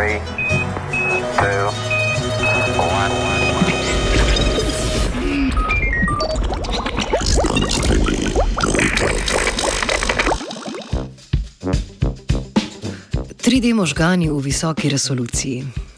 Three, two, one. Tri D možgani v visoki resoluciji.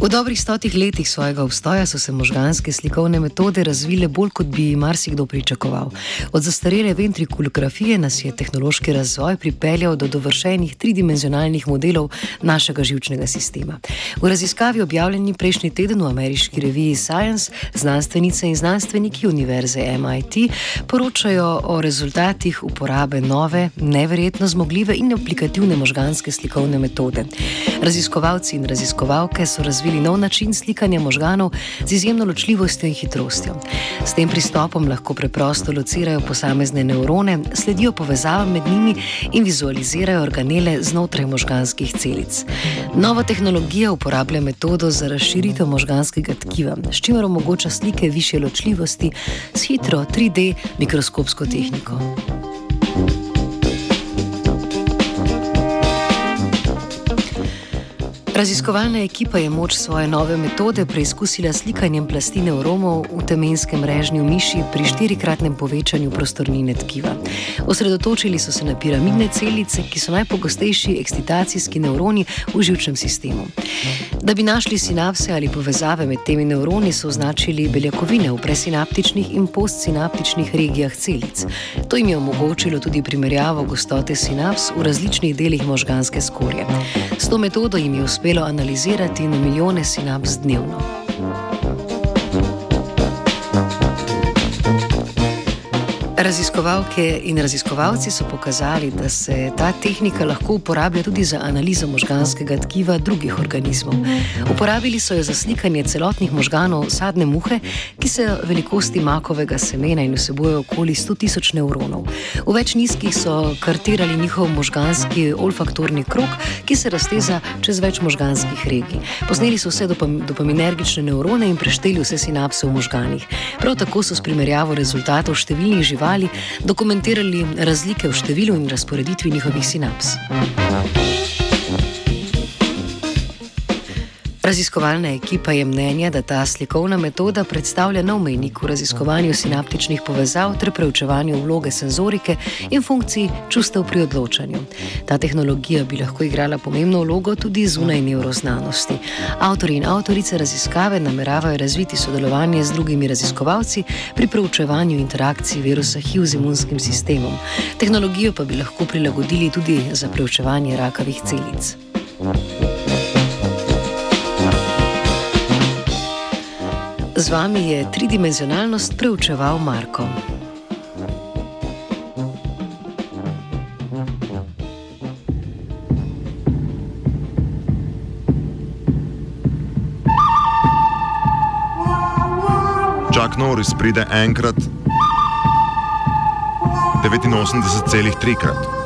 V dobrih stotih letih svojega obstoja so se možganske slikovne metode razvile bolj, kot bi marsikdo pričakoval. Od zastarele ventrikulografije nas je tehnološki razvoj pripeljal do dovršenih tridimenzionalnih modelov našega živčnega sistema. V raziskavi objavljeni prejšnji teden v ameriški reviji Science znanstvenice in znanstveniki Univerze MIT poročajo o rezultatih uporabe nove, neverjetno zmogljive in aplikativne možganske slikovne metode. Raziskovalci in raziskovalke so razvili razvili nov način slikanja možganov z izjemno ločljivostjo in hitrostjo. S tem pristopom lahko preprosto locirajo posamezne nevrone, sledijo povezavam med njimi in vizualizirajo organele znotraj možganskih celic. Nova tehnologija uporablja metodo za razširitev možganskega tkiva, s čimer omogoča slike više ločljivosti s hitro 3D mikroskopsko tehniko. Raziskovalna ekipa je moč svoje nove metode preizkusila slikanjem plasti neuromov v temenskem režnju miši pri štirikratnem povečanju prostornine tkiva. Osredotočili so se na piramidne celice, ki so najpogostejši ekscitacijski neuroni v živčnem sistemu. Da bi našli sinapse ali povezave med temi neuroni, so označili beljakovine v presinaptičnih in postsinaptičnih regijah celic. To jim je omogočilo tudi primerjavo gostote sinaps v različnih delih možganske skorje. S to metodo jim je uspelo uspelo analizirati na milijone sinaps dnevno. Raziskovalke in raziskovalci so pokazali, da se ta tehnika lahko uporablja tudi za analizo možganskega tkiva drugih organizmov. Uporabili so jo za slikanje celotnih možganov sadne muhe, ki so velikosti makovega semena in vsebujejo okoli 100 tisoč nevronov. V več nizkih so kartirali njihov možganski olfaktorni krok, ki se razteza čez več možganskih regij. Posneli so vse dopaminergične nevrone in prešteli vse sinapse v možganih. Prav tako so s primerjavo rezultatov številnih živali živali dokumentirali razlike v številu in razporeditvi njihovih sinaps. Raziskovalna ekipa je mnenja, da ta slikovna metoda predstavlja nov mejnik v raziskovanju sinaptičnih povezav ter preučevanju vloge senzorike in funkcij čustev pri odločanju. Ta tehnologija bi lahko igrala pomembno vlogo tudi zunaj neuroznanosti. Avtori in avtorice raziskave nameravajo razviti sodelovanje z drugimi raziskovalci pri preučevanju interakcij virusa HIV z imunskim sistemom. Tehnologijo pa bi lahko prilagodili tudi za preučevanje rakavih celic. Thank you. Z vami je tridimenzionalnost preučeval Marko. Čak Norris pride enkrat, 89,3 krat.